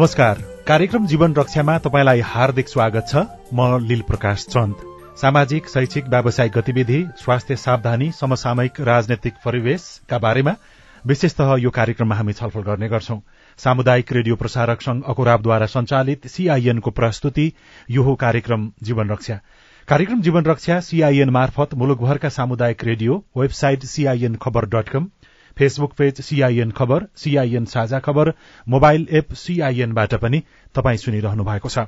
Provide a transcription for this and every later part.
नमस्कार। कार्यक्रम जीवन रक्षामा तपाईँलाई हार्दिक स्वागत छ। म लील प्रकाश चन्द। सामाजिक शैक्षिक व्यावसायिक गतिविधि स्वास्थ्य सावधानी समसामयिक राजनैतिक परिवेशका बारेमा विशेषतः यो कार्यक्रममा हामी छलफल गर्ने गर्छौं। सामुदायिक रेडियो प्रसारक संघ अकोराबद्वारा संचालित सीआईएनको प्रस्तुति यो हो कार्यक्रम जीवन रक्षा। कार्यक्रम जीवन रक्षा सीआईएन मार्फत मुलुकभरका सामुदायिक radio website CIN Khabar dot com Facebook page CIN Khabar CIN Sajha Khabar mobile app सीआईएनबाट पनि तपाईँ सुनिरहनु भएको छ।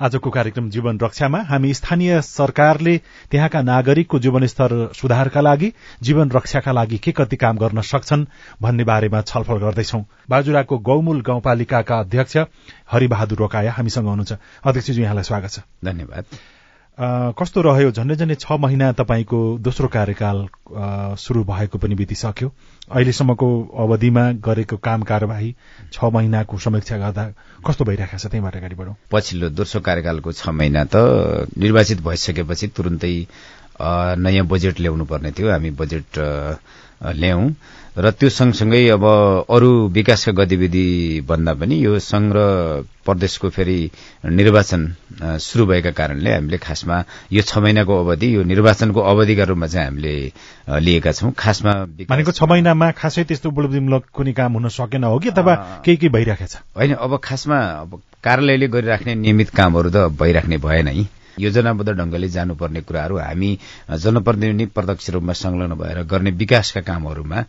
आजको कार्यक्रम जीवन रक्षामा हामी स्थानीय सरकारले त्यहाँका नागरिकको जीवनस्तर सुधारका लागि जीवन रक्षाका लागि के कति काम गर्न सक्छन् भन्ने बारेमा छलफल गर्दैछौ। बाजुराको गौमूल गाउँपालिकाका अध्यक्ष हरिबहादुर रोकाया हामीसँग हुनुहुन्छ। अध्यक्षजी यहाँलाई स्वागत छ। धन्यवाद। कस्तो रह्यो? झन्डै झन्डै छ महिना तपाईँको दोस्रो कार्यकाल शुरू भएको पनि बितिसक्यो। अहिलेसम्मको अवधिमा गरेको काम कार्यवाही छ महिनाको समीक्षा गर्दा कस्तो भइरहेको छ त्यहीँबाट अगाडि बढौँ। पछिल्लो दोस्रो कार्यकालको छ महिना त निर्वाचित भइसकेपछि तुरुन्तै नयाँ बजेट ल्याउनु पर्ने थियो। हामी बजेट ल्याउँ। र त्यो सँगसँगै अब अरू विकासका गतिविधि भन्दा पनि यो संघ र प्रदेशको फेरि निर्वाचन शुरू भएका कारणले हामीले खासमा यो छ महिनाको अवधि यो निर्वाचनको अवधिका रूपमा चाहिँ हामीले लिएका छौँ। खासमा भनेको छ महिनामा खासै त्यस्तो उपलब्धिमूलक कुनै काम हुन सकेन हो कि? अथवा केही केही भइरहेको छ होइन अब खासमा अब कार्यालयले गरिराख्ने नियमित कामहरू त भइराख्ने भएन है। योजनाबद्ध ढंगले जानुपर्ने कुराहरू हामी जनप्रतिनिधि प्रत्यक्ष रूपमा संलग्न भएर गर्ने विकासका कामहरूमा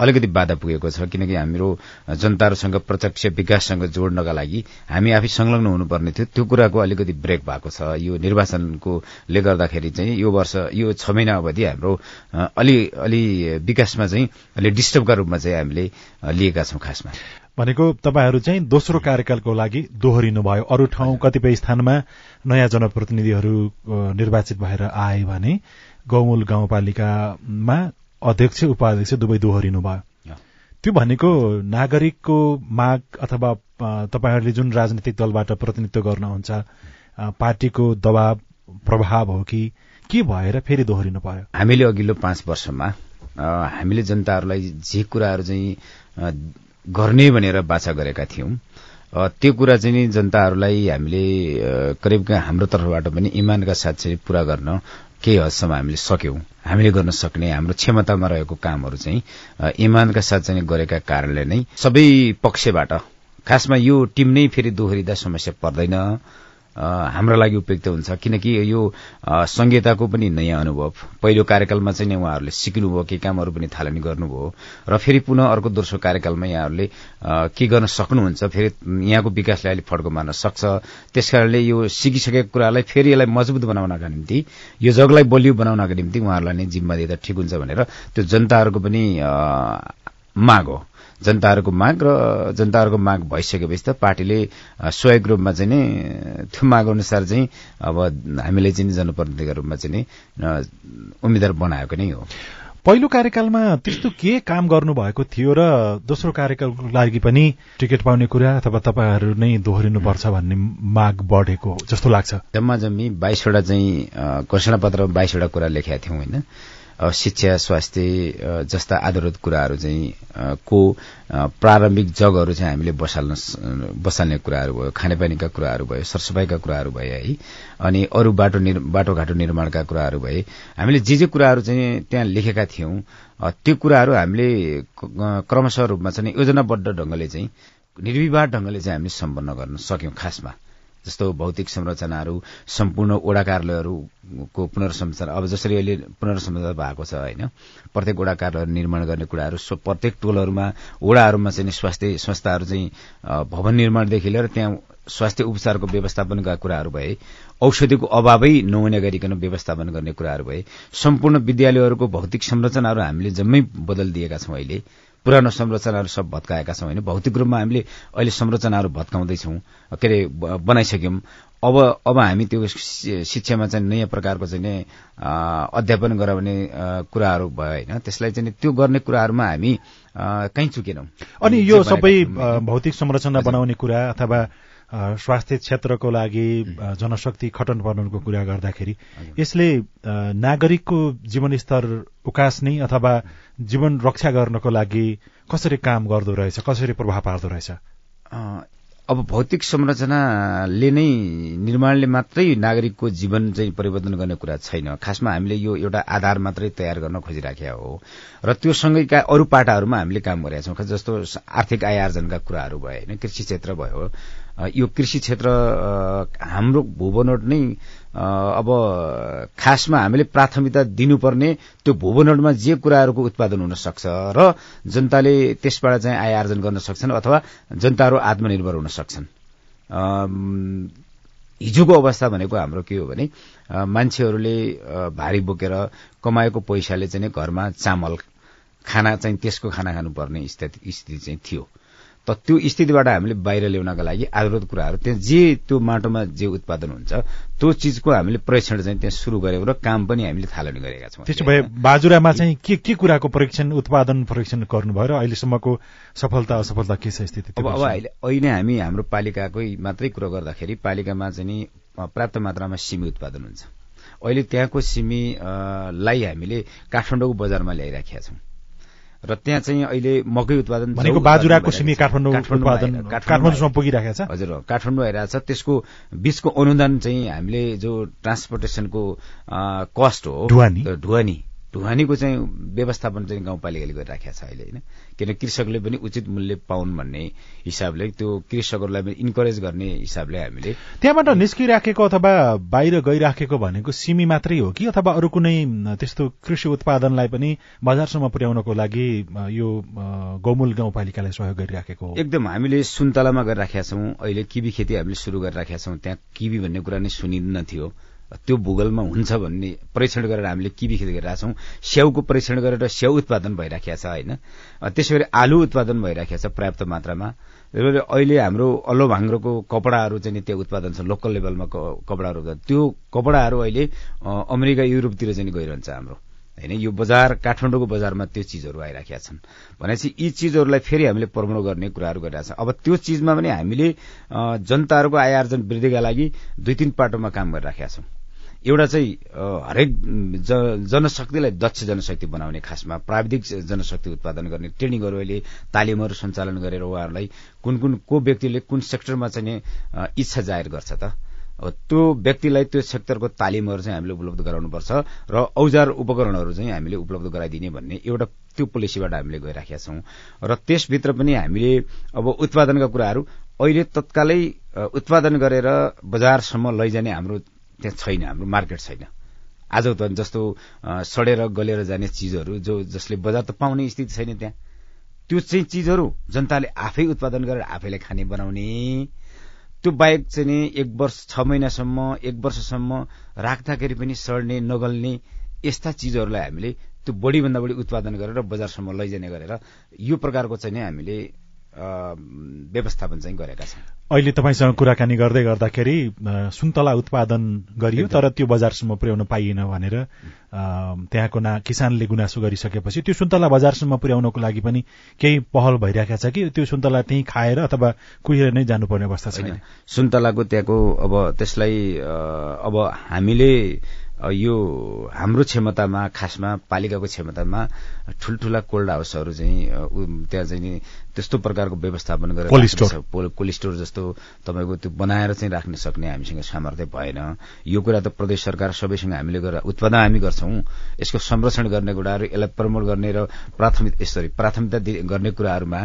अलिकति बाधा पुगेको छ किनकि हाम्रो जनताहरूसँग प्रत्यक्ष विकाससँग जोड्नका लागि हामी आफै संलग्न हुनुपर्ने थियो। त्यो कुराको अलिकति ब्रेक भएको छ। यो निर्वाचनकोले गर्दाखेरि चाहिँ यो वर्ष यो छ महिना अवधि हाम्रो अलि अलि विकासमा चाहिँ अलि डिस्टर्बका रूपमा चाहिँ हामीले लिएका छौं खासमा। भनेको तपाईँहरू चाहिँ दोस्रो कार्यकालको लागि दोहोरिनु भयो अरू ठाउँ कतिपय स्थानमा नयाँ जनप्रतिनिधिहरू निर्वाचित भएर आए भने गौमूल गाउँपालिकामा अध्यक्ष उपाध्यक्ष दुवै दोहोरिनु भयो त्यो भनेको नागरिकको माग अथवा तपाईँहरूले जुन राजनीतिक दलबाट प्रतिनिधित्व गर्नुहुन्छ पार्टीको दबाव प्रभाव हो कि के भएर फेरि दोहोरिनु पर्यो हामीले अघिल्लो पाँच वर्षमा हामीले जनताहरूलाई जे कुराहरू चाहिँ गर्ने भनेर बाछा गरेका थियौं। त्यो कुरा चाहिँ नि जनताहरूलाई हामीले करिब हाम्रो तर्फबाट पनि इमानका साथ चाहिँ पूरा गर्न केही हदसम्म हामीले सक्यौं। हामीले गर्न सक्ने हाम्रो क्षमतामा रहेको कामहरू चाहिँ इमानका साथ चाहिँ गरेका कारणले नै सबै पक्षबाट खासमा यो टिम नै फेरि दोहोरिँदा समस्या पर्दैन। हाम्रो लागि उपयुक्त हुन्छ। किनकि यो संहिताको पनि नयाँ अनुभव। पहिलो कार्यकालमा चाहिँ नै उहाँहरूले सिक्नुभयो के कामहरू पनि थालनी गर्नुभयो। र फेरि पुनः अर्को दोस्रो कार्यकालमा यहाँहरूले के गर्न सक्नुहुन्छ फेरि यहाँको विकासलाई अलिक फड्को मार्न सक्छ। त्यसकारणले यो सिकिसकेको कुरालाई फेरि यसलाई मजबुत बनाउनका निम्ति यो जगलाई बलियो बनाउनका निम्ति उहाँहरूलाई नै जिम्मा दिँदा ठिक हुन्छ भनेर त्यो जनताहरूको पनि माग हो। जनताहरूको माग र जनताहरूको माग भइसकेपछि त पार्टीले सहयोग रूपमा चाहिँ नै त्यो माग अनुसार चाहिँ अब हामीले चाहिँ जनप्रतिनिधिका रूपमा चाहिँ नै उम्मेद्वार बनाएको नै हो। पहिलो कार्यकालमा त्यस्तो के काम गर्नुभएको थियो र दोस्रो कार्यकालको लागि पनि टिकट पाउने कुरा अथवा तपाईँहरू नै दोहोरिनुपर्छ भन्ने माग बढेको जस्तो लाग्छ? जम्मा जम्मी बाइसवटा चाहिँ घोषणा पत्रमा बाइसवटा कुरा लेखेका थियौँ होइन। शिक्षा स्वास्थ्य जस्ता आधारभूत कुराहरू चाहिँ को प्रारम्भिक जगहरू चाहिँ हामीले बसाल्न बसाल्ने कुराहरू भयो खानेपानीका कुराहरू भयो सरसफाइका कुराहरू भए है। अनि अरू बाटो बाटोघाटो निर्माणका कुराहरू भए हामीले जे जे कुराहरू चाहिँ त्यहाँ लेखेका थियौं त्यो कुराहरू हामीले क्रमशः रूपमा चाहिँ योजनाबद्ध ढंगले चाहिँ निर्विवाद ढंगले चाहिँ हामीले सम्पन्न गर्न सक्यौं खासमा। जस्तो भौतिक संरचनाहरू सम्पूर्ण ओडा कार्यालयहरूको पुनर्संरचना अब जसरी अहिले पुनर्संरचना भएको छ होइन प्रत्येक ओडा कार्यालय निर्माण गर्ने कुराहरू प्रत्येक टोलहरूमा ओडाहरूमा चाहिँ स्वास्थ्य संस्थाहरू चाहिँ भवन निर्माणदेखि लिएर त्यहाँ स्वास्थ्य उपचारको व्यवस्थापनका कुराहरू भए औषधिको अभावै नहुने गरिकन व्यवस्थापन गर्ने कुराहरू भए सम्पूर्ण विद्यालयहरूको भौतिक संरचनाहरू हामीले जम्मै बदल दिएका छौं अहिले। पुरानो संरचनाहरू सब भत्काएका छौँ होइन? भौतिक रूपमा हामीले अहिले संरचनाहरू भत्काउँदैछौँ। के अरे बनाइसक्यौँ। अब अब हामी त्यो शिक्षामा चाहिँ नयाँ प्रकारको चाहिँ अध्यापन गराउने कुराहरू भयो होइन? त्यसलाई चाहिँ त्यो गर्ने कुराहरूमा हामी कहीँ चुकेनौँ। अनि यो सबै भौतिक संरचना बनाउने कुरा अथवा स्वास्थ्य क्षेत्रको लागि जनशक्ति खटन पर्नुको कुरा गर्दाखेरि यसले नागरिकको जीवनस्तर उकास्ने अथवा जीवन रक्षा गर्नको लागि कसरी काम गर्दो रहेछ कसरी प्रभाव पार्दो रहेछ? अब भौतिक संरचनाले नै निर्माणले मात्रै नागरिकको जीवन चाहिँ परिवर्तन गर्ने कुरा छैन। खासमा हामीले यो एउटा आधार मात्रै तयार गर्न खोजिराखेका हो। र त्यो सँगैका अरू पाटाहरूमा हामीले काम गरेका छौँ जस्तो आर्थिक आय आर्जनका कुराहरू भयो होइन कृषि क्षेत्र भयो यो कृषि क्षेत्र हाम्रो भूबनोट नै अब खासमा हामीले प्राथमिकता दिनुपर्ने त्यो भूबनोटमा जे कुराहरूको उत्पादन हुन सक्छ र जनताले त्यसबाट चाहिँ आय आर्जन गर्न सक्छन् अथवा जनताहरू आत्मनिर्भर हुन सक्छन्। हिजोको अवस्था भनेको हाम्रो के हो भने मान्छेहरूले भारी बोकेर कमाएको पैसाले चाहिँ घरमा चामल खाना चाहिँ त्यसको खाना खानुपर्ने स्थिति स्थिति चाहिँ थियो। त त्यो स्थितिबाट हामीले बाहिर ल्याउनका लागि आधारभूत कुराहरू त्यहाँ जे त्यो माटोमा जे उत्पादन हुन्छ त्यो चिजको हामीले परीक्षण चाहिँ त्यहाँ सुरु गरेको र काम पनि हामीले थालनी गरेका छौँ। त्यसो भए बाजुरामा चाहिँ के के कुराको परीक्षण उत्पादन परीक्षण गर्नुभयो र अहिलेसम्मको सफलता असफलता के छ स्थिति अब अब अहिले अहिले हामी हाम्रो पालिकाकै मात्रै कुरो गर्दाखेरि पालिकामा चाहिँ पर्याप्त मात्रामा सिमी उत्पादन हुन्छ। अहिले त्यहाँको सिमीलाई हामीले काठमाडौँको बजारमा ल्याइराखेका छौँ। र त्यहाँ चाहिँ अहिले मकै उत्पादन भनेको बाजुराको सिमी काठमाडौँ उत्पादन काठमाडौँसम्म पुगिरहेको छ। हजुर काठमाडौँ आइरहेको छ त्यसको बीचको अनुदान चाहिँ हामीले जो ट्रान्सपोर्टेसनको कस्ट हो ढुवानी। ढुवानीको चाहिँ व्यवस्थापन चाहिँ गाउँपालिकाले गरिराखेको छ अहिले होइन? किन कृषकले पनि उचित मूल्य पाउन् भन्ने हिसाबले त्यो कृषकहरूलाई पनि इन्करेज गर्ने हिसाबले हामीले त्यहाँबाट निस्किराखेको अथवा बाहिर गइराखेको भनेको सिमी मात्रै हो कि? अथवा अरू कुनै त्यस्तो कृषि उत्पादनलाई पनि बजारसम्म पुर्याउनको लागि यो गौमूल गाउँपालिकालाई सहयोग गरिराखेको हो? एकदम। हामीले सुन्तलामा गरिराखेका छौँ। अहिले किबी खेती हामीले सुरु गरिराखेका छौँ। त्यहाँ किबी भन्ने कुरा नै सुनिन्न थियो। त्यो भूगोलमा हुन्छ भन्ने परीक्षण गरेर हामीले किबी खेती गरिरहेका छौँ। स्याउको परीक्षण गरेर स्याउ उत्पादन भइराखेको छ होइन? त्यसै गरी आलु उत्पादन भइराखेको छ पर्याप्त मात्रामा। अहिले हाम्रो अल्लो भाङ्रोको कपडाहरू चाहिँ त्यो उत्पादन छ लोकल लेभलमा कपडाहरू त्यो कपडाहरू अहिले अमेरिका युरोपतिर चाहिँ गइरहन्छ हाम्रो। होइन यो बजार काठमाडौँको बजारमा त्यो चिजहरू आइराखेका छन्। भनेपछि यी चिजहरूलाई फेरि हामीले प्रमोट गर्ने कुराहरू गरिरहेको छ। अब त्यो चिजमा पनि हामीले जनताहरूको आय आर्जन वृद्धिका लागि दुई तीन पाटोमा काम गरिराखेका छौँ। एउटा चाहिँ हरेक जनशक्तिलाई दक्ष जनशक्ति बनाउने खासमा प्राविधिक जनशक्ति उत्पादन गर्ने ट्रेनिङहरू अहिले तालिमहरू सञ्चालन गरेर उहाँहरूलाई कुन कुन को व्यक्तिले कुन सेक्टरमा चाहिँ इच्छा जाहेर गर्छ त? त्यो व्यक्तिलाई त्यो सेक्टरको तालिमहरू चाहिँ हामीले उपलब्ध गराउनुपर्छ र औजार उपकरणहरू चाहिँ हामीले उपलब्ध गराइदिने भन्ने एउटा त्यो पोलिसीबाट हामीले गइराखेका छौँ। र त्यसभित्र पनि हामीले अब उत्पादनका कुराहरू अहिले तत्कालै उत्पादन गरेर बजारसम्म लैजाने हाम्रो त्यहाँ छैन हाम्रो मार्केट छैन। आज त जस्तो सडेर गलेर जाने चिजहरू जो जसले बजार त पाउने स्थिति छैन त्यहाँ। त्यो चाहिँ चिजहरू जनताले आफै उत्पादन गरेर आफैले खाने बनाउने। त्यो बाहेक चाहिँ नि एक वर्ष छ महिनासम्म एक वर्षसम्म राख्दाखेरि पनि सड्ने नगल्ने यस्ता चिजहरूलाई हामीले त्यो बढीभन्दा बढी उत्पादन गरेर बजारसम्म लैजाने गरेर यो प्रकारको चाहिँ हामीले व्यवस्थापन चाहिँ गरेका छौँ। अहिले तपाईँसँग कुराकानी गर्दै गर्दाखेरि सुन्तला उत्पादन गरियो तर त्यो बजारसम्म पुर्याउन पाइएन भनेर त्यहाँको ना किसानले गुनासो गरिसकेपछि त्यो सुन्तला बजारसम्म पुर्याउनको लागि पनि केही पहल भइरहेका छ कि त्यो सुन्तला त्यहीँ खाएर अथवा कुहिएर नै जानुपर्ने अवस्था छैन? सुन्तलाको त्यहाँको अब त्यसलाई अब हामीले यो हाम्रो क्षमतामा खासमा पालिकाको क्षमतामा ठुल्ठुला कोल्ड हाउसहरू चाहिँ त्यहाँ चाहिँ त्यस्तो प्रकारको व्यवस्थापन गरेर कोल्ड स्टोर जस्तो तपाईँको त्यो बनाएर चाहिँ राख्न सक्ने हामीसँग सामर्थ्य भएन। यो कुरा त प्रदेश सरकार सबैसँग हामीले गरेर उत्पादन हामी गर्छौं। यसको संरक्षण गर्ने कुराहरू यसलाई प्रमोट गर्ने र प्राथमिक सरी प्राथमिकता गर्ने कुराहरूमा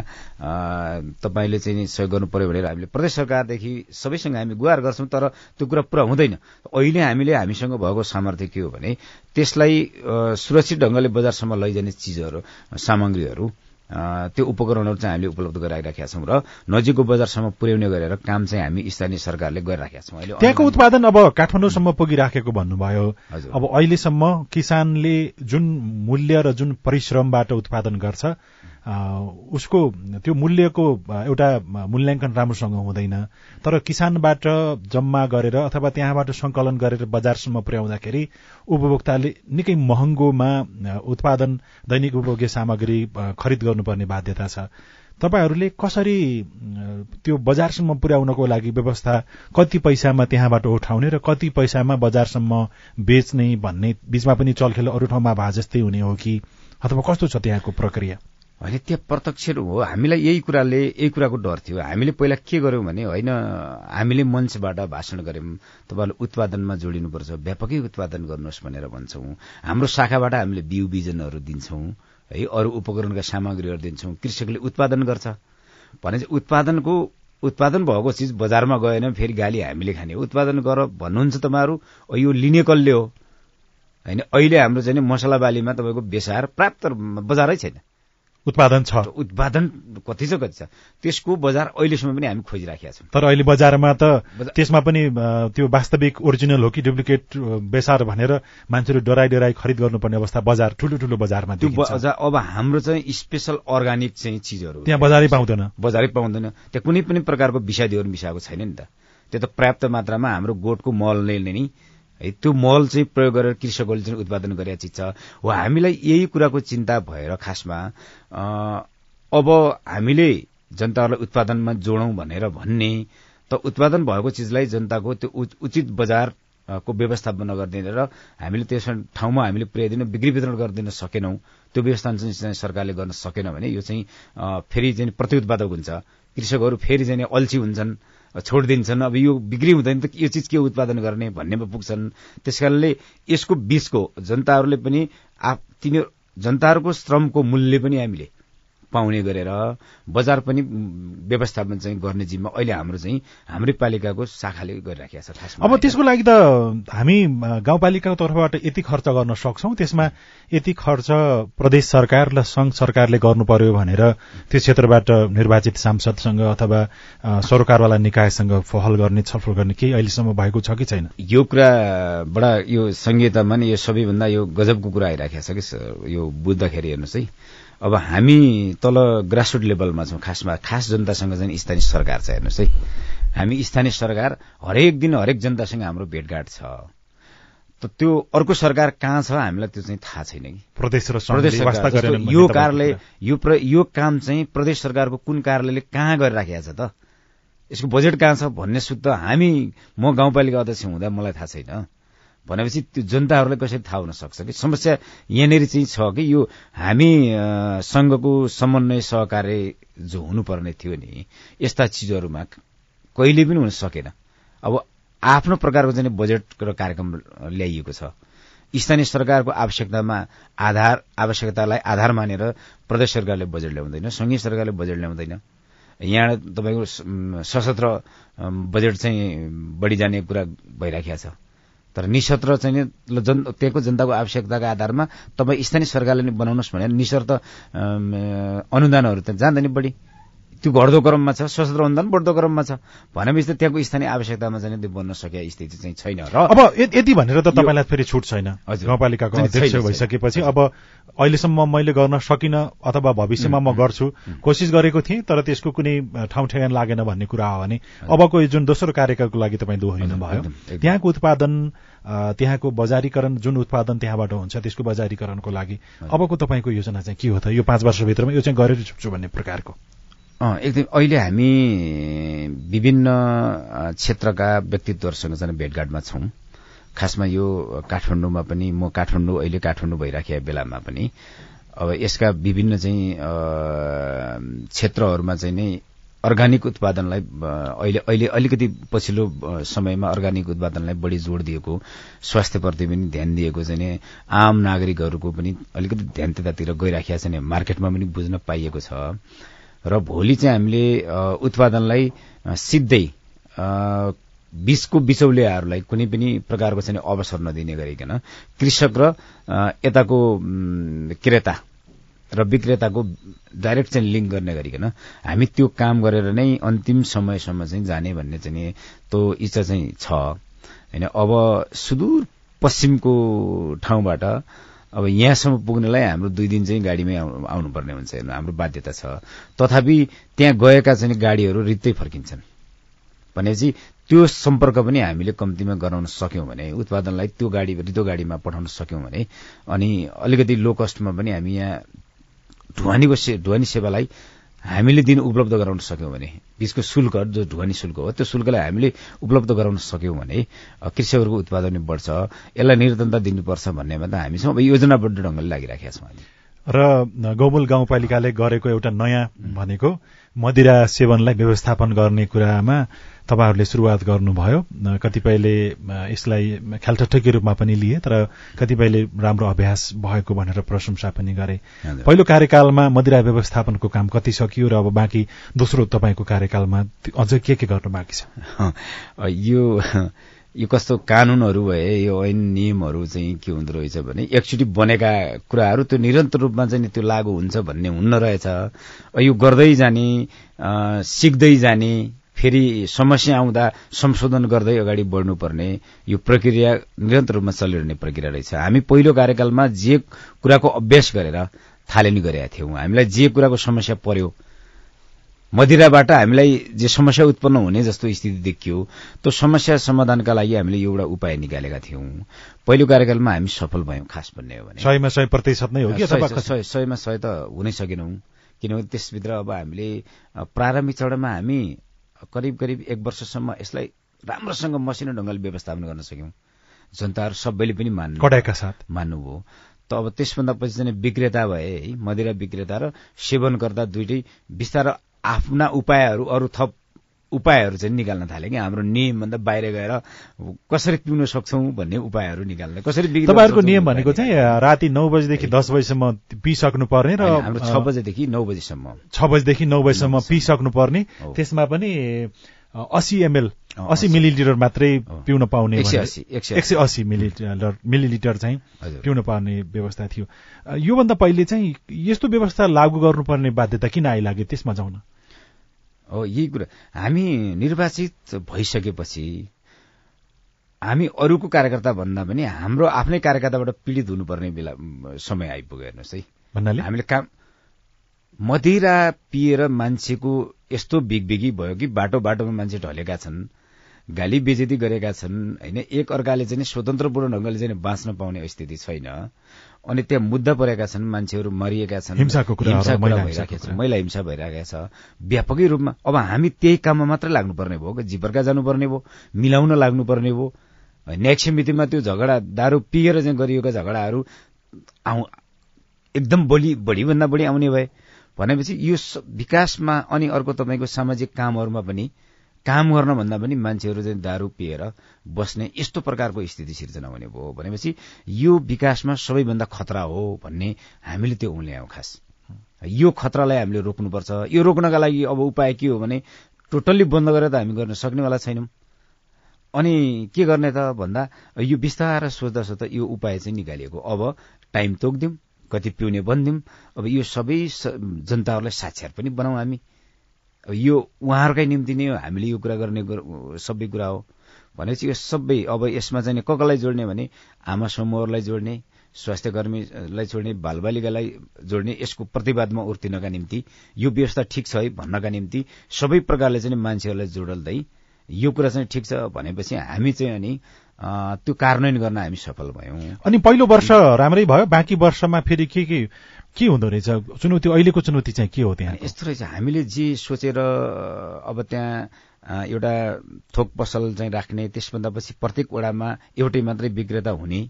तपाईँले चाहिँ सहयोग गर्नु पर्यो भनेर हामीले प्रदेश सरकारदेखि सबैसँग हामी गुहार गर्छौं तर त्यो कुरा पुरा हुँदैन। अहिले हामीले हामीसँग भएको सामर्थ्य के हो भने त्यसलाई सुरक्षित ढंगले बजारसम्म लैजाने चिजहरू सामग्रीहरू त्यो उपकरणहरू चाहिँ हामीले उपलब्ध गराइराखेका छौँ र नजिकको बजारसम्म पुर्याउने गरेर काम चाहिँ हामी स्थानीय सरकारले गरिराखेका छौँ। अहिले त्यहाँको उत्पादन अब काठमाडौँसम्म पुगिराखेको भन्नुभयो। अब अहिलेसम्म किसानले जुन मूल्य र जुन परिश्रमबाट उत्पादन गर्छ उसको त्यो मूल्यको एउटा मूल्याङ्कन राम्रोसँग हुँदैन। तर किसानबाट जम्मा गरेर अथवा त्यहाँबाट संकलन गरेर बजारसम्म पुर्याउँदाखेरि उपभोक्ताले निकै महँगोमा उत्पादन दैनिक उपभोग्य सामग्री खरिद गर्नुपर्ने बाध्यता छ। तपाईँहरूले कसरी त्यो बजारसम्म पुर्याउनको लागि व्यवस्था कति पैसामा त्यहाँबाट उठाउने र कति पैसामा बजारसम्म बेच्ने भन्ने बीचमा पनि चलखेल अरू ठाउँमा भए जस्तै हुने हो कि? अथवा कस्तो छ त्यहाँको प्रक्रिया? होइन त्यहाँ प्रत्यक्ष हो। हामीलाई यही कुराले यही कुराको डर थियो। हामीले पहिला के गर्यौँ भने होइन हामीले मञ्चबाट भाषण गऱ्यौँ। तपाईँहरूले उत्पादनमा जोडिनुपर्छ व्यापकै उत्पादन गर्नुहोस् भनेर भन्छौँ। हाम्रो शाखाबाट हामीले बिउ बिजनहरू दिन्छौँ है अरू उपकरणका सामग्रीहरू दिन्छौँ। कृषकले उत्पादन गर्छ। भने चाहिँ उत्पादनको उत्पादन भएको चिज बजारमा गएन फेरि गाली हामीले खाने। उत्पादन गर भन्नुहुन्छ तपाईँहरू यो लिने कसले हो? होइन अहिले हाम्रो चाहिँ मसला बालीमा तपाईँको बेसार प्राप्त बजारै छैन। उत्पादन छ। उत्पादन कति छ कति छ? त्यसको बजार अहिलेसम्म पनि हामी खोजिराखेका छौँ। तर अहिले बजारमा त त्यसमा पनि त्यो वास्तविक ओरिजिनल हो कि डुप्लिकेट बेसार भनेर मान्छेहरू डराई डराई खरिद गर्नुपर्ने अवस्था बजार ठुलो ठुलो बजारमा त्यो बजार अब हाम्रो चाहिँ स्पेसल अर्ग्यानिक चाहिँ चिजहरू त्यहाँ बजारै पाउँदैन। बजारै पाउँदैन। त्यहाँ कुनै पनि प्रकारको विषादीहरू मिसाएको छैन नि त। त्यो त पर्याप्त मात्रामा हाम्रो गोठको मलले नै है त्यो मल चाहिँ प्रयोग गरेर कृषकहरूले चाहिँ उत्पादन गरेका चिज छ हो हामीलाई यही कुराको चिन्ता भएर खासमा अब हामीले जनताहरूलाई उत्पादनमा जोडौँ भनेर भन्ने त उत्पादन भएको चिजलाई जनताको त्यो उचित बजार को व्यवस्थापन गरिदिन र हामीले त्यस ठाउँमा हामीले पुर्याइदिन बिक्री वितरण गरिदिन सकेनौँ त्यो व्यवस्था चाहिँ सरकारले गर्न सकेन भने यो चाहिँ फेरि चाहिँ प्रतिउत्पादक हुन्छ। कृषकहरू फेरि चाहिँ अल्छी हुन्छन्। छोडिदिन्छन्। अब यो बिक्री हुँदैन त यो चिज के उत्पादन गर्ने भन्नेमा पुग्छन्। त्यस कारणले यसको बीचको जनताहरूले पनि तिनीहरू जनताहरूको श्रमको मूल्य पनि हामीले पाउने गरेर बजार पनि व्यवस्थापन चाहिँ गर्ने जिम्मा अहिले हाम्रो चाहिँ हाम्रै पालिकाको शाखाले गरिराखेको छ खास अब त्यसको लागि त हामी गाउँपालिकाको तर्फबाट यति खर्च गर्न सक्छौ। त्यसमा यति खर्च प्रदेश सरकार र संघ सरकारले गर्नु पर्यो भनेर त्यो क्षेत्रबाट निर्वाचित सांसदसँग अथवा सरकारवाला निकायसँग पहल गर्ने छलफल गर्ने केही अहिलेसम्म भएको छ कि छैन? यो कुरा बडा यो संहितामा यो सबैभन्दा यो गजबको कुरा आइराखेको छ कि यो बुझ्दाखेरि हेर्नुहोस् है। अब हामी तल ग्रासरुट लेभलमा छौँ खासमा खास जनतासँग चाहिँ स्थानीय सरकार छ हेर्नुहोस् है। हामी स्थानीय सरकार हरेक दिन हरेक जनतासँग हाम्रो भेटघाट छ। त त्यो अर्को सरकार कहाँ छ हामीलाई त्यो चाहिँ थाहा छैन कि। प्रदेश र प्रदेश यो कार्यालय यो यो काम चाहिँ प्रदेश सरकारको कुन कार्यालयले कहाँ गरिराखेको छ त? यसको बजेट कहाँ छ भन्ने सुत्त हामी म गाउँपालिका अध्यक्ष हुँदा मलाई थाहा छैन। भनेपछि त्यो जनताहरूलाई कसरी थाहा हुन सक्छ कि? समस्या यहाँनिर चाहिँ छ कि? यो हामी सङ्घको समन्वय सहकार्य जो हुनुपर्ने थियो नि यस्ता चिजहरूमा कहिले पनि हुन सकेन। अब आफ्नो प्रकारको चाहिँ बजेट र कार्यक्रम ल्याइएको छ। स्थानीय सरकारको आवश्यकतामा आधार आवश्यकतालाई आधार मानेर प्रदेश सरकारले बजेट ल्याउँदैन संघीय सरकारले बजेट ल्याउँदैन। यहाँ तपाईँको सशस्त्र बजेट चाहिँ बढी जाने कुरा भइराखेको छ। तर निशर्त चाहिँ जन त्यहाँको जनताको आवश्यकताको आधारमा तपाईँ स्थानीय सरकारले नै बनाउनुहोस् भने निशर्त अनुदानहरू त जाँदैन बढी। त्यो घट्दो क्रममा छ सशस्त्र अनुदान बढ्दो क्रममा छ। भनेपछि त त्यहाँको स्थानीय आवश्यकतामा चाहिँ त्यो बन्न सके स्थिति चाहिँ छैन। र अब यति भनेर त तपाईँलाई फेरि छुट छैन। गाउँपालिकाको अध्यक्ष भइसकेपछि अब अहिलेसम्म मैले गर्न सकिनँ अथवा भविष्यमा म गर्छु कोसिस गरेको थिएँ तर त्यसको कुनै ठाउँ ठेगान लागेन भन्ने कुरा हो भने अबको यो जुन दोस्रो कार्यकालको लागि तपाईँ दोहोरिनु भयो त्यहाँको उत्पादन त्यहाँको बजारीकरण जुन उत्पादन त्यहाँबाट हुन्छ त्यसको बजारीकरणको लागि अबको तपाईँको योजना चाहिँ के हो त? यो पाँच वर्षभित्रमा यो चाहिँ गरेर छुट्छु भन्ने प्रकारको। एकदम अहिले हामी विभिन्न क्षेत्रका व्यक्तित्वहरूसँग चाहिँ भेटघाटमा छौँ। खासमा यो काठमाडौँमा पनि म काठमाडौँ अहिले काठमाडौँ भइराखेका बेलामा पनि। अब यसका विभिन्न चाहिँ क्षेत्रहरूमा चाहिँ नै अर्ग्यानिक उत्पादनलाई अहिले अहिले अलिकति पछिल्लो समयमा अर्ग्यानिक उत्पादनलाई बढी जोड दिएको स्वास्थ्यप्रति पनि ध्यान दिएको चाहिँ आम नागरिकहरूको पनि अलिकति ध्यान त्यतातिर गइराखेका छ मार्केटमा पनि बुझ्न पाइएको छ। र भोलि चाहिँ हामीले उत्पादनलाई सिधै बीचको बिचौलियाहरूलाई कुनै पनि प्रकारको चाहिँ अवसर नदिने गरिकन कृषक र यताको क्रेता र विक्रेताको डाइरेक्ट चाहिँ लिङ्क गर्ने गरिकन हामी त्यो काम गरेर नै अन्तिम समयसम्म चाहिँ जाने भन्ने चाहिँ त्यो इच्छा चाहिँ छ। होइन अब सुदूर पश्चिमको ठाउँबाट अब यहाँसम्म पुग्नलाई हाम्रो दुई दिन चाहिँ गाडीमै आउनुपर्ने हुन्छ हेर्नु। हाम्रो बाध्यता छ। तथापि त्यहाँ गएका चाहिँ गाडीहरू रित्तै फर्किन्छन्। भनेपछि त्यो सम्पर्क पनि हामीले कम्तीमा गराउन सक्यौँ भने उत्पादनलाई त्यो गाडी रित्तो गाडीमा पठाउन सक्यौँ भने अनि अलिकति लो कस्टमा पनि हामी यहाँ ढुवानीको से ढुवानी सेवालाई हामीले दिन उपलब्ध गराउन सक्यौँ भने बिचको शुल्क जो ढुवानी शुल्क हो त्यो शुल्कलाई हामीले उपलब्ध गराउन सक्यौँ भने कृषकहरूको उत्पादन बढ्छ यसलाई निरन्तरता दिनुपर्छ भन्नेमा त हामीसँग अब योजनाबद्ध ढङ्गले लागिराखेका छौँ र गौमुल गाउँपालिकाले गरेको एउटा नयाँ भनेको मदिरा सेवनलाई व्यवस्थापन गर्ने कुरामा तपाईँहरूले सुरुवात गर्नुभयो। कतिपयले यसलाई ख्यालठट्टकी रूपमा पनि लिए तर कतिपयले राम्रो अभ्यास भएको भनेर प्रशंसा पनि गरे। पहिलो कार्यकालमा मदिरा व्यवस्थापनको काम कति सकियो र अब बाँकी दोस्रो तपाईँको कार्यकालमा अझ के के गर्नु बाँकी छ? यो यो कस्तो कानूनहरू भए यो ऐन नियमहरू चाहिँ के हुँदो रहेछ भने एकचोटि बनेका कुराहरू त्यो निरन्तर रूपमा चाहिँ त्यो लागू हुन्छ भन्ने हुन्न रहेछ। यो गर्दै जाने सिक्दै जाने फेरि समस्या आउँदा संशोधन गर्दै अगाडि बढ्नुपर्ने यो प्रक्रिया निरन्तर रूपमा चलिरहने प्रक्रिया रहेछ। हामी पहिलो कार्यकालमा जे कुराको अभ्यास गरेर थालनी गरेका थियौँ। हामीलाई जे कुराको समस्या पर्यो मदिराबाट हामीलाई जे समस्या उत्पन्न हुने जस्तो स्थिति देखियो त्यो समस्या समाधानका लागि हामीले एउटा उपाय निकालेका थियौँ। पहिलो कार्यकालमा हामी सफल भयौँ खास भन्ने हो भने। सयमा सय प्रतिशत नै हो कि सयमा सय त हुनै सकेनौँ। किनभने त्यसभित्र अब हामीले प्रारम्भिक चरणमा हामी करिब करिब एक वर्षसम्म यसलाई राम्रोसँग मसिनो ढङ्गले व्यवस्थापन गर्न सक्यौँ। जनताहरू सबैले पनि मान्नु कडाइका साथ। मान्नुभयो। त अब त्यसभन्दा पछि चाहिँ विक्रेता भए है मदिरा विक्रेता र सेवनकर्ता दुइटै बिस्तार आफ्ना उपायहरू अरू थप उपायहरू चाहिँ निकाल्न थाले कि हाम्रो नियमभन्दा बाहिर गएर कसरी पिउन सक्छौ भन्ने उपायहरू निकाल्ने कसरी तपाईँहरूको नियम भनेको चाहिँ राति नौ बजीदेखि दस बजीसम्म पिसक्नु पर्ने र हाम्रो छ बजेदेखि नौ बजीसम्म। छ बजीदेखि नौ बजीसम्म पिसक्नु पर्ने त्यसमा पनि अस्सी एमएल अस्सी मिलिलिटर मात्रै पिउन पाउने एक सय अस्सी मिलिलिटर मिलिलिटर चाहिँ पिउन पाउने व्यवस्था थियो। योभन्दा पहिले चाहिँ यस्तो व्यवस्था लागू गर्नुपर्ने बाध्यता किन आइलाग्यो त्यसमा जाउन? हो यही कुरा। हामी निर्वाचित भइसकेपछि हामी अरूको कार्यकर्ता भन्दा पनि हाम्रो आफ्नै कार्यकर्ताबाट पीडित हुनुपर्ने बेला समय आइपुग्यो हेर्नुहोस् है। भन्नाले? हामीले काम मदिरा पिएर मान्छेको यस्तो बिगबिगी भयो कि बाटो बाटोमा मान्छे ढलेका छन् गाली बेजेती गरेका छन् होइन? एक अर्काले चाहिँ स्वतन्त्रपूर्ण ढङ्गले चाहिँ बाँच्न पाउने स्थिति छैन। अनि त्यहाँ मुद्दा परेका छन् मान्छेहरू मरिएका छन्। हिंसाको कुरा भइरहेको छ। महिला हिंसा भइरहेको छ। व्यापकै रूपमा अब हामी त्यही काममा मात्रै लाग्नुपर्ने भयो कि? जिपर्का जानुपर्ने भयो मिलाउन लाग्नुपर्ने भयो। नेक्स्ट मितिमा त्यो झगडा दारू पिएर चाहिँ गरिएका झगडाहरू आउ एकदम बढी बढीभन्दा बढी आउने भए भनेपछि यो विकासमा अनि अर्को तपाईँको सामाजिक कामहरूमा पनि काम गर्न भन्दा पनि मान्छेहरू चाहिँ दारू पिएर बस्ने यस्तो प्रकारको स्थिति सिर्जना हुने भयो भनेपछि यो विकासमा सबैभन्दा खतरा हो भन्ने हामीले त्यो उल्यायौँ खास। यो खतरालाई हामीले रोक्नुपर्छ। यो रोक्नका लागि अब उपाय के हो भने टोटल्ली बन्द गरेर त हामी गर्न सक्नेवाला छैनौँ। अनि के गर्ने त भन्दा यो बिस्तार सोच्दा सोच्दा यो उपाय चाहिँ निकालिएको। अब टाइम तोकिदिउँ। कति पिउने बनिदिउँ अब यो सबै जनताहरूलाई साक्षर पनि बनाऊ हामी। यो उहाँहरूकै निम्ति नै हामीले यो कुरा गर्ने सबै कुरा हो। भनेपछि यो सबै अब यसमा चाहिँ कसलाई जोड्ने भने आमा समूहहरूलाई जोड्ने स्वास्थ्य कर्मीलाई जोड्ने बालबालिकालाई जोड्ने यसको प्रतिवादमा उर्तिनका निम्ति यो व्यवस्था ठिक छ है भन्नका निम्ति सबै प्रकारले चाहिँ मान्छेहरूलाई जोडल्दै यो कुरा चाहिँ ठिक छ। भनेपछि हामी चाहिँ अनि त्यो कार्यान्वयन गर्न हामी सफल भयौँ। अनि पहिलो वर्ष राम्रै भयो बाँकी वर्षमा फेरि के के के हुँदो रहेछ? चुनौती अहिलेको चुनौती चाहिँ के हो त्यहाँ यस्तो रहेछ हामीले जे सोचेर अब त्यहाँ एउटा थोक पसल चाहिँ राख्ने त्यसभन्दा पछि प्रत्येक वडामा एउटै मात्रै विक्रेता हुने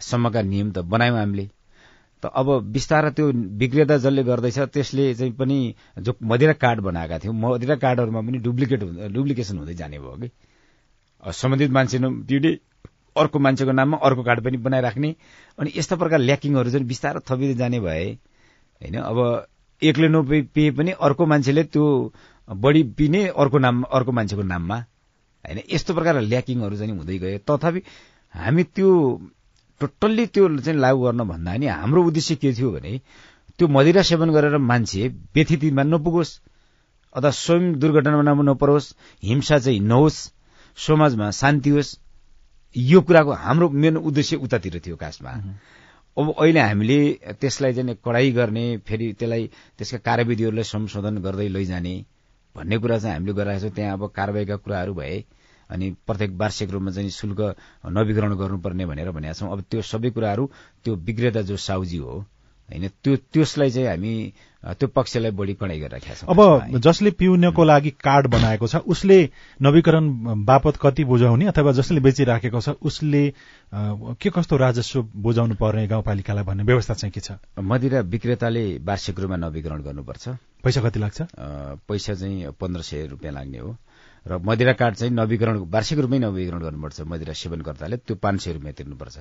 सम्मका नियम त बनायौँ हामीले। त अब बिस्तार त्यो विक्रेता जसले गर्दैछ त्यसले चाहिँ पनि जो मदिरा कार्ड बनाएका थियौँ। मदिरा कार्डहरूमा पनि डुप्लिकेट डुप्लिकेसन हुँदै जाने भयो कि। सम्बन्धित मान्छे पिउडे अर्को मान्छेको नाममा अर्को कार्ड पनि बनाइराख्ने। अनि यस्ता प्रकार ल्याकिङहरू चाहिँ बिस्तारै थपिँदै जाने भए होइन अब एकले नपिए पनि अर्को मान्छेले त्यो बढी पिने अर्को नाम अर्को मान्छेको नाममा होइन यस्तो प्रकार ल्याकिङहरू चाहिँ हुँदै गए तथापि हामी त्यो टोटल्ली त्यो चाहिँ लागू गर्न भन्दा नि हाम्रो उद्देश्य के थियो भने त्यो मदिरा सेवन गरेर मान्छे व्यथितिमा नपुगोस् अथवा स्वयं दुर्घटनामा नपरोस् हिंसा चाहिँ नहोस् समाजमा शान्ति होस्। यो कुराको हाम्रो मेन उद्देश्य उतातिर थियो खासमा अब अहिले हामीले त्यसलाई चाहिँ कडाई गर्ने फेरि त्यसलाई त्यसका कार्यविधिहरूलाई संशोधन गर्दै लैजाने भन्ने कुरा चाहिँ हामीले गरिरहेको छौँ। त्यहाँ अब कारवाहीका कुराहरू भए अनि प्रत्येक वार्षिक रूपमा चाहिँ शुल्क नवीकरण गर्नुपर्ने भनेर भनेका छौँ। अब त्यो सबै कुराहरू त्यो विक्रेता जो साउजी हो होइन त्यो त्यसलाई चाहिँ हामी त्यो पक्षलाई बढी कडाइ गरिराखेका छौँ। अब जसले पिउनको लागि कार्ड बनाएको छ उसले नवीकरण बापत कति बुझाउने अथवा जसले बेचिराखेको छ उसले के कस्तो राजस्व बुझाउनु पर्ने गाउँपालिकालाई भन्ने व्यवस्था चाहिँ के छ? मदिरा विक्रेताले वार्षिक रूपमा नवीकरण गर्नुपर्छ। पैसा कति लाग्छ? पैसा चाहिँ पन्ध्र सय रुपियाँ लाग्ने हो। र मदिरा कार्ड चाहिँ नवीकरण वार्षिक रूपमै नवीकरण गर्नुपर्छ। मदिरा सेवनकर्ताले त्यो पाँच सय रुपियाँ तिर्नुपर्छ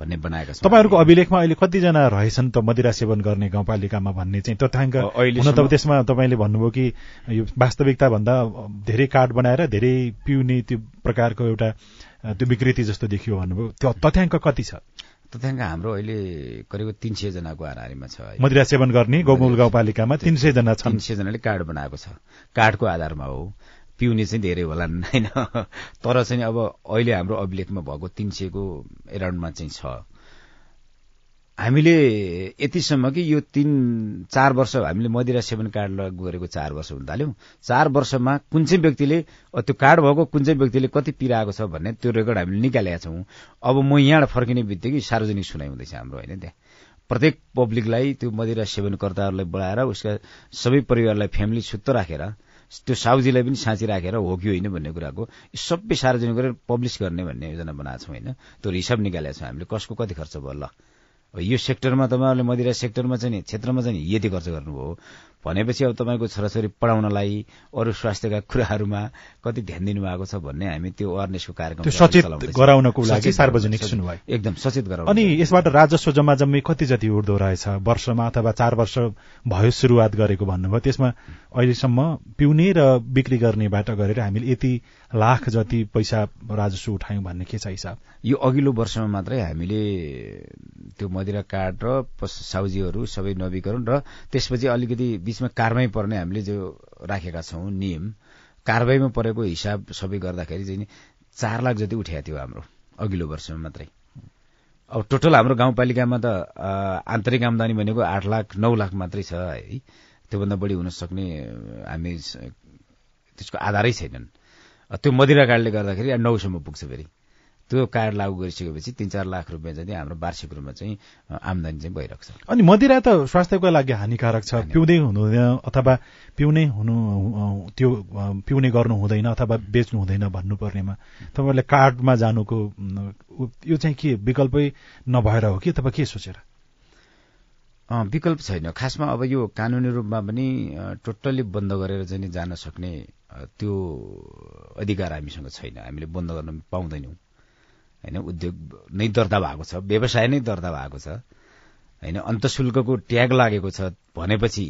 भन्ने बनाएका छन्। तपाईँहरूको अभिलेखमा अहिले कतिजना रहेछन् त मदिरा सेवन गर्ने गाउँपालिकामा भन्ने चाहिँ तथ्याङ्क? हुन त त्यसमा तपाईँले भन्नुभयो कि यो वास्तविकता भन्दा धेरै कार्ड बनाएर धेरै पिउने त्यो प्रकारको एउटा त्यो विकृति जस्तो देखियो भन्नुभयो। त्यो तथ्याङ्क कति छ? तथ्याङ्क हाम्रो अहिले करिब तिन सय जनाको हाराहारीमा छ मदिरा सेवन गर्ने गौमूल गाउँपालिकामा तिन सय जना छन्। तिन सय जनाले कार्ड बनाएको छ। कार्डको आधारमा हो। पिउने चाहिँ धेरै होला होइन? तर चाहिँ अब अहिले हाम्रो अभिलेखमा भएको तिन सयको एराउन्डमा चाहिँ छ। हामीले यतिसम्म कि यो तिन चार वर्ष हामीले मदिरा सेवन कार्ड गरेको चार वर्ष हुन थाल्यौँ। चार वर्षमा कुन चाहिँ व्यक्तिले त्यो कार्ड भएको कुन चाहिँ व्यक्तिले कति पिराएको छ भन्ने त्यो रेकर्ड हामीले निकालेका छौँ। अब म यहाँबाट फर्किने बित्तिकै सार्वजनिक सुनाइ हुँदैछ हाम्रो होइन त्यहाँ। प्रत्येक पब्लिकलाई त्यो मदिरा सेवनकर्ताहरूलाई बढाएर उसका सबै परिवारलाई फ्यामिली छुत्त राखेर त्यो साउजीलाई पनि साँची राखेर हो कि होइन भन्ने कुराको सबै सार्वजनिक गरेर पब्लिस गर्ने भन्ने योजना बनाएको छौँ होइन। त्यो हिसाब निकालेको छौँ हामीले। कसको कति खर्च भयो ल। यो सेक्टरमा तपाईँहरूले मदिरा सेक्टरमा चाहिँ क्षेत्रमा चाहिँ यति खर्च गर्नुभयो। भनेपछि अब तपाईँको छोराछोरी पढाउनलाई अरू स्वास्थ्यका कुराहरूमा कति ध्यान दिनुभएको छ भन्ने हामी त्यो अवेरनेसको कार्यक्रम सचेत गराउनको लागि सार्वजनिक सुनवाई एकदम सचेत गराउनु अनि यसबाट राजस्व जम्मा जम्मी कति जति उठ्दो रहेछ वर्षमा अथवा चार वर्ष भयो सुरुवात गरेको भन्नुभयो। त्यसमा अहिलेसम्म पिउने र बिक्री गर्नेबाट गरेर हामीले यति लाख जति पैसा राजस्व उठायौँ भन्ने के छ हिसाब? यो अघिल्लो वर्षमा मात्रै हामीले त्यो मदिरा कार्ड र साउजीहरू सबै नवीकरण र त्यसपछि अलिकति बीचमा कारवाही पर्ने हामीले जो राखेका छौँ नियम कारवाहीमा परेको हिसाब सबै गर्दाखेरि चाहिँ चार लाख जति उठाएको थियो हाम्रो अघिल्लो वर्षमा मात्रै। अब टोटल हाम्रो गाउँपालिकामा त आन्तरिक आमदानी भनेको आठ लाख नौ लाख मात्रै छ है। त्योभन्दा बढी हुन सक्ने हामी त्यसको आधारै छैनन्। त्यो मदिरा कार्डले गर्दाखेरि नौसम्म पुग्छ फेरि। त्यो कार्ड लागू गरिसकेपछि तिन चार लाख रुपियाँ चाहिँ हाम्रो वार्षिक रूपमा चाहिँ आमदानी चाहिँ भइरहेको छ। अनि मदिरा त स्वास्थ्यको लागि हानिकारक छ। पिउँदै हुनुहुँदैन अथवा पिउने हुनु त्यो पिउने गर्नु हुँदैन अथवा बेच्नु हुँदैन भन्नुपर्नेमा। तपाईँहरूले कार्डमा जानुको यो चाहिँ के विकल्पै नभएर हो कि? अथवा के सोचेर? विकल्प छैन। खासमा अब यो कानुनी रूपमा पनि टोटल्ली बन्द गरेर चाहिँ जान सक्ने त्यो अधिकार हामीसँग छैन। हामीले बन्द गर्न पाउँदैनौँ। होइन उद्योग नै दर्ता भएको छ व्यवसाय नै दर्ता भएको छ होइन अन्तशुल्कको ट्याग लागेको छ भनेपछि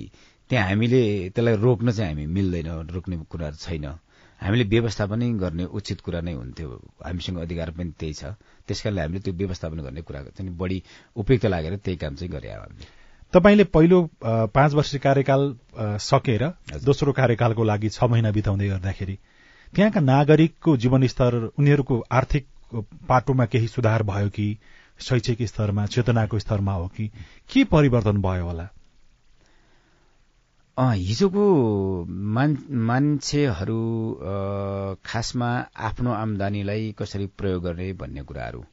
त्यहाँ हामीले त्यसलाई रोक्न चाहिँ हामी मिल्दैन रोक्ने कुराहरू छैन। हामीले व्यवस्थापन गर्ने उचित कुरा नै हुन्थ्यो। हामीसँग अधिकार पनि त्यही छ। त्यस कारणले हामीले त्यो व्यवस्थापन गर्ने कुरा चाहिँ बढी उपयुक्त लागेर त्यही काम चाहिँ गरे हामीले। तपाईँले पहिलो पाँच वर्ष कार्यकाल सकेर दोस्रो कार्यकालको लागि छ महिना बिताउँदै गर्दाखेरि त्यहाँका नागरिकको जीवनस्तर उनीहरूको आर्थिक पाटोमा केही सुधार भयो कि शैक्षिक स्तरमा चेतनाको स्तरमा हो कि के परिवर्तन भयो होला? हिजोको मान मान्छेहरू खासमा आफ्नो आमदानीलाई कसरी प्रयोग गर्ने भन्ने कुराहरू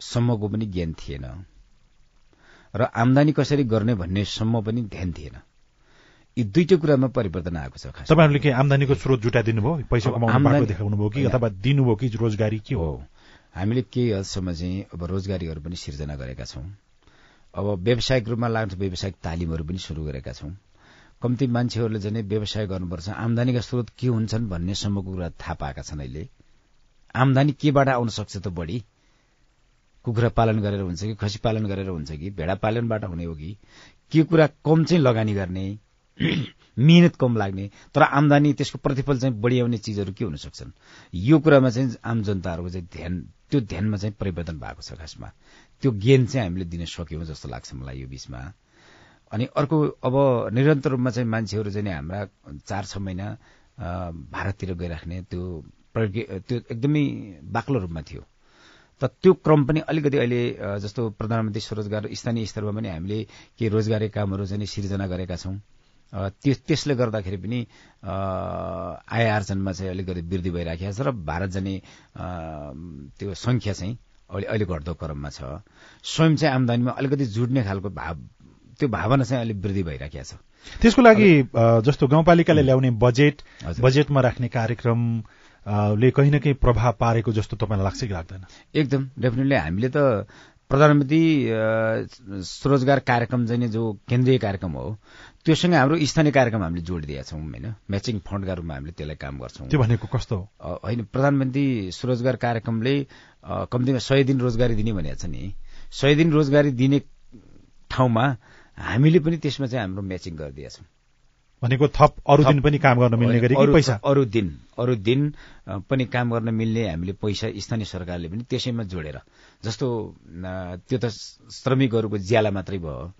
सम्मको पनि ज्ञान थिएन। र आमदानी कसरी गर्ने भन्ने सम्म पनि ध्यान थिएन। यी दुईटै कुरामा परिवर्तन आएको छ खास तपाईँहरूले के आमदानीको स्रोत जुटाइदिनु भयो पैसा कमाउनु देखाउनु भयो कि अथवा दिनुभयो कि रोजगारी के हो? हामीले केही हदसम्म चाहिँ अब रोजगारीहरू पनि सिर्जना गरेका छौँ। अब व्यावसायिक रूपमा लाग्ने व्यावसायिक तालिमहरू पनि सुरु गरेका छौँ। कम्ती मान्छेहरूले चाहिँ व्यवसाय गर्नुपर्छ। आमदानीका स्रोत के हुन्छन् भन्ने सम्मको कुरा थाहा पाएका छन् अहिले। आमदानी केबाट आउन सक्छ त बढी? कुखुरा पालन गरेर हुन्छ कि खसी पालन गरेर हुन्छ कि भेडा पालनबाट हुने हो कि? के कुरा कम चाहिँ लगानी गर्ने? मिहिनेत कम लाग्ने तर आमदानी त्यसको प्रतिफल चाहिँ बढी आउने चिजहरू के हुन सक्छन्? यो कुरामा चाहिँ आम जनताहरूको चाहिँ ध्यान त्यो ध्यानमा चाहिँ परिवर्तन भएको छ खासमा। त्यो ज्ञान चाहिँ हामीले दिन सक्यौँ जस्तो लाग्छ मलाई यो बिचमा। अनि अर्को अब निरन्तर रूपमा चाहिँ मान्छेहरू चाहिँ हाम्रा चार छ महिना भारततिर गइराख्ने त्यो त्यो एकदमै बाक्लो रूपमा थियो। त त्यो क्रम पनि अलिकति अहिले जस्तो प्रधानमन्त्री स्वरोजगार स्थानीय स्तरमा पनि हामीले केही रोजगारी कामहरू चाहिँ सिर्जना गरेका छौँ। त्यस त्यसले गर्दाखेरि पनि आय आर्जनमा चाहिँ अलिकति वृद्धि भइराखेको छ र भारत जाने त्यो संख्या चाहिँ अहिले अहिले घट्दो क्रममा छ। स्वयं चाहिँ आमदानीमा अलिकति जुट्ने खालको भाव त्यो भावना चाहिँ अलिक वृद्धि भइराखेको छ। त्यसको लागि जस्तो गाउँपालिकाले ल्याउने बजेट बजेटमा राख्ने कार्यक्रम ले कहीँ न कहीँ प्रभाव पारेको जस्तो तपाईँलाई लाग्छ कि लाग्दैन? एकदम डेफिनेटली हामीले त प्रधानमन्त्री स्वरोजगार कार्यक्रम चाहिँ जो केन्द्रीय कार्यक्रम हो त्योसँग हाम्रो स्थानीय कार्यक्रम हामीले जोडिदिएका छौँ होइन? म्याचिङ फन्डका रूपमा हामीले त्यसलाई काम गर्छौँ। त्यो भनेको कस्तो होइन प्रधानमन्त्री स्वरोजगार कार्यक्रमले कम्तीमा सय दिन रोजगारी दिने भनेको छ नि। सय दिन रोजगारी दिने ठाउँमा हामीले पनि त्यसमा चाहिँ हाम्रो म्याचिङ गरिदिएका छौँ। भनेको थप अरू दिन पनि काम गर्न मिल्ने गरी पैसा? अरू दिन अरू दिन पनि काम गर्न मिल्ने हामीले पैसा स्थानीय सरकारले पनि त्यसैमा जोडेर जस्तो त्यो त श्रमिकहरूको ज्याला मात्रै भयो।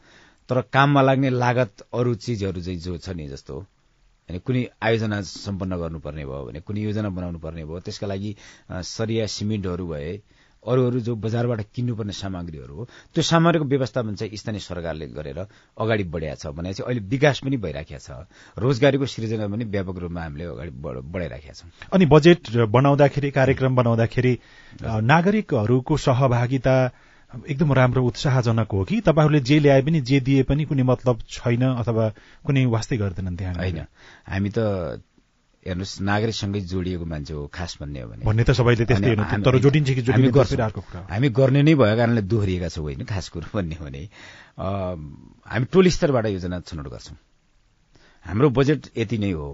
तर काममा लाग्ने लागत अरू चिजहरू चाहिँ जो छ नि जस्तो होइन कुनै आयोजना सम्पन्न गर्नुपर्ने भयो भने कुनै योजना बनाउनु पर्ने भयो त्यसका लागि सरिया सिमेन्टहरू भए अरू अरू जो बजारबाट किन्नुपर्ने सामग्रीहरू हो त्यो सामग्रीको व्यवस्थापन चाहिँ स्थानीय सरकारले गरेर अगाडि बढाएको छ भने चाहिँ अहिले विकास पनि भइराखेको छ। रोजगारीको सृजना पनि व्यापक रूपमा हामीले अगाडि बढाइराखेका छौँ। अनि बजेट बनाउँदाखेरि कार्यक्रम बनाउँदाखेरि नागरिकहरूको सहभागिता एकदम राम्रो उत्साहजनक हो कि? तपाईँहरूले जे ल्याए पनि जे दिए पनि कुनै मतलब छैन अथवा कुनै वास्तै गर्दैनन् त्यहाँ। होइन। हामी त हेर्नुहोस् नागरिकसँगै जोडिएको मान्छे हो खास भन्ने हो भने। भन्ने त सबैले त्यस्तै तर जोडिन्छ कि हामी हामी गर्ने नै भएको कारणले दोहोरिएका छौँ होइन खास कुरो भन्ने हो भने। हामी टोल स्तरबाट योजना छनौट गर्छौँ। हाम्रो बजेट यति नै हो।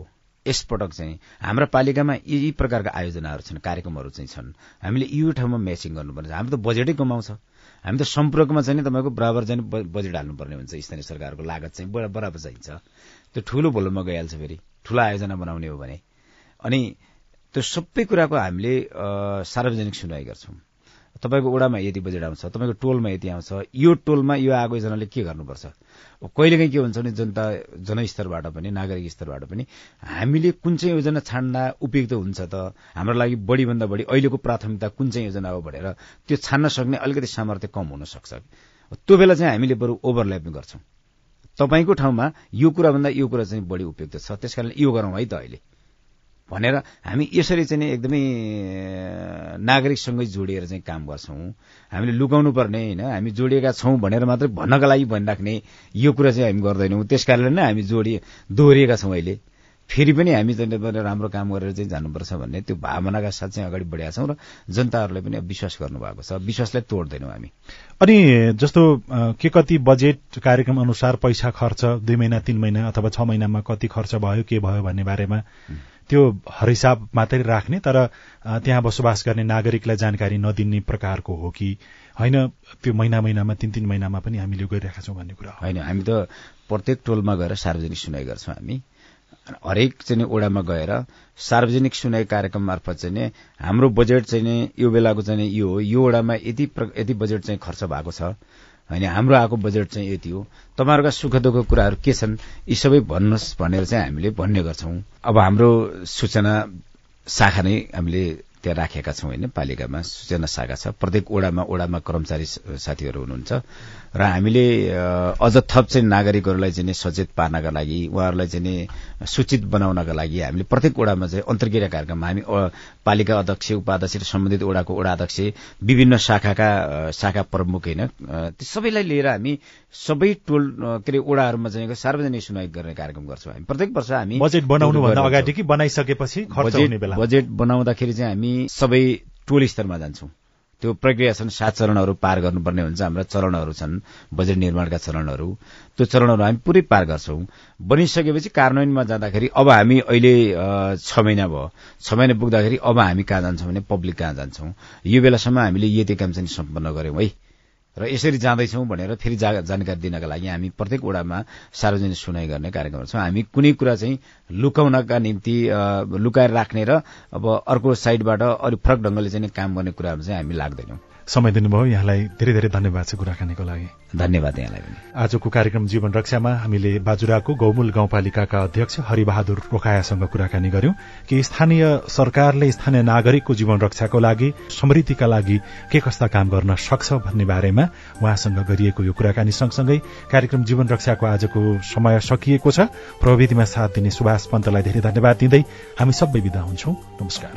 यसपटक चाहिँ हाम्रा पालिकामा यी प्रकारका आयोजनाहरू छन् कार्यक्रमहरू चाहिँ छन्। हामीले यो ठाउँमा म्याचिङ गर्नुपर्ने हाम्रो त बजेटै कमाउँछ। हामी त सम्पर्कमा चाहिँ तपाईँको बराबर चाहिँ बजेट हाल्नुपर्ने हुन्छ। स्थानीय सरकारको लागत चाहिँ बराबर चाहिन्छ। त्यो ठुलो भोलुमा गइहाल्छ फेरि। ठुला आयोजना बनाउने हो भने। अनि त्यो सबै कुराको हामीले सार्वजनिक सुनवाई गर्छौँ। तपाईँको ओडामा यति बजेट आउँछ तपाईँको टोलमा यति आउँछ यो टोलमा यो आएको योजनाले के गर्नुपर्छ? कहिलेकाहीँ के हुन्छ भने जनता जनस्तरबाट पनि नागरिक स्तरबाट पनि हामीले कुन चाहिँ योजना छान्दा उपयुक्त हुन्छ त हाम्रो लागि बढीभन्दा बढी अहिलेको प्राथमिकता कुन चाहिँ योजना हो भनेर त्यो छान्न सक्ने अलिकति सामर्थ्य कम हुन सक्छ। त्यो बेला चाहिँ हामीले बरु ओभरल्यापिङ गर्छौँ। तपाईँको ठाउँमा यो कुराभन्दा यो कुरा चाहिँ बढी उपयुक्त छ। त्यस कारण यो गरौँ है त अहिले। भनेर हामी यसरी चाहिँ एकदमै नागरिकसँगै जोडिएर चाहिँ काम गर्छौँ। हामीले लुकाउनु पर्ने होइन। हामी जोडिएका छौँ भनेर मात्रै भन्नका लागि भनिराख्ने यो कुरा चाहिँ हामी गर्दैनौँ। त्यस कारणले नै हामी जोडिए दोहोरिएका छौँ अहिले। फेरि पनि हामी चाहिँ राम्रो काम गरेर चाहिँ जानुपर्छ भन्ने त्यो भावनाका साथ चाहिँ अगाडि बढेका छौँ र जनताहरूले पनि विश्वास गर्नुभएको छ। विश्वासलाई तोड्दैनौँ हामी। अनि जस्तो के कति बजेट कार्यक्रम अनुसार पैसा खर्च दुई महिना तीन महिना अथवा छ महिनामा कति खर्च भयो के भयो भन्ने बारेमा त्यो हरिसाब मात्रै राख्ने तर त्यहाँ बसोबास गर्ने नागरिकलाई जानकारी नदिने प्रकारको हो कि होइन त्यो महिना महिनामा तिन तिन महिनामा पनि हामीले गरिरहेका छौँ भन्ने कुरा होइन हामी त प्रत्येक टोलमा गएर सार्वजनिक सुनाइ गर्छौँ हामी। हरेक चाहिँ ओडामा गएर सार्वजनिक सुनाइ कार्यक्रम मार्फत चाहिँ नि हाम्रो बजेट चाहिँ नि यो बेलाको चाहिँ यो हो। यो ओडामा यति यति बजेट चाहिँ खर्च भएको छ। होइन हाम्रो आएको बजेट चाहिँ यति हो। तपाईँहरूका सुख दुःख कुराहरू के छन् यी सबै भन्नुहोस् भनेर चाहिँ हामीले भन्ने गर्छौँ। अब हाम्रो सूचना शाखा नै हामीले त्यहाँ राखेका छौँ होइन पालिकामा सूचना शाखा छ। प्रत्येक ओडामा ओडामा कर्मचारी साथीहरू हुनुहुन्छ। र हामीले अझ थप चाहिँ नागरिकहरूलाई चाहिँ सचेत पार्नका लागि उहाँहरूलाई चाहिँ सूचित बनाउनका लागि हामीले प्रत्येक ओडामा चाहिँ अन्तर्क्रिया कार्यक्रम हामी पालिका अध्यक्ष उपाध्यक्ष र सम्बन्धित ओडाको ओडा अध्यक्ष विभिन्न शाखाका शाखा प्रमुख होइन सबैलाई लिएर हामी सबै टोल के अरे ओडाहरूमा चाहिँ सार्वजनिक सुनवाई गर्ने कार्यक्रम गर्छौँ हामी। प्रत्येक वर्ष हामी बजेट बनाउनुभन्दा अगाडि कि बनाइसकेपछि बजेट बनाउँदाखेरि चाहिँ हामी सबै टोल स्तरमा जान्छौँ। त्यो प्रक्रिया छन् सात चरणहरू पार गर्नुपर्ने हुन्छ। हाम्रा चरणहरू छन् बजेट निर्माणका चरणहरू। त्यो चरणहरू हामी पुरै पार गर्छौँ। बनिसकेपछि कार्यान्वयनमा जाँदाखेरि अब हामी अहिले छ महिना भयो। छ महिना पुग्दाखेरि अब हामी कहाँ जान्छौँ भने पब्लिक कहाँ जान्छौँ? यो बेलासम्म हामीले यति काम चाहिँ सम्पन्न गऱ्यौँ है। र यसरी जाँदैछौँ भनेर फेरि जानकारी दिनका लागि हामी प्रत्येक वडामा सार्वजनिक सुनाइ गर्ने कार्यक्रम छौँ। हामी कुनै कुरा चाहिँ लुकाउनका निम्ति लुकाएर राख्ने र अब अर्को साइडबाट अरू फरक ढङ्गले चाहिँ काम गर्ने कुराहरू चाहिँ हामी लाग्दैनौँ। समय दिनुभयो। यहाँलाई धेरै धेरै धन्यवाद छ कुराकानीको लागि। धन्यवाद यहाँलाई पनि। आजको कार्यक्रम जीवन रक्षामा हामीले बाजुराको गौमूल गाउँपालिकाका अध्यक्ष हरिबहादुर रोकायासँग कुराकानी गर्यौं कि स्थानीय सरकारले स्थानीय नागरिकको जीवन रक्षाको लागि समृद्धिका लागि के कस्ता काम गर्न सक्छ भन्ने बारेमा उहाँसँग गरिएको यो कुराकानी सँगसँगै कार्यक्रम जीवन रक्षाको आजको समय सकिएको छ। प्रविधिमा साथ दिने सुभाष पन्तलाई धेरै धन्यवाद दिँदै हामी सबै विदा हुन्छौ। नमस्कार।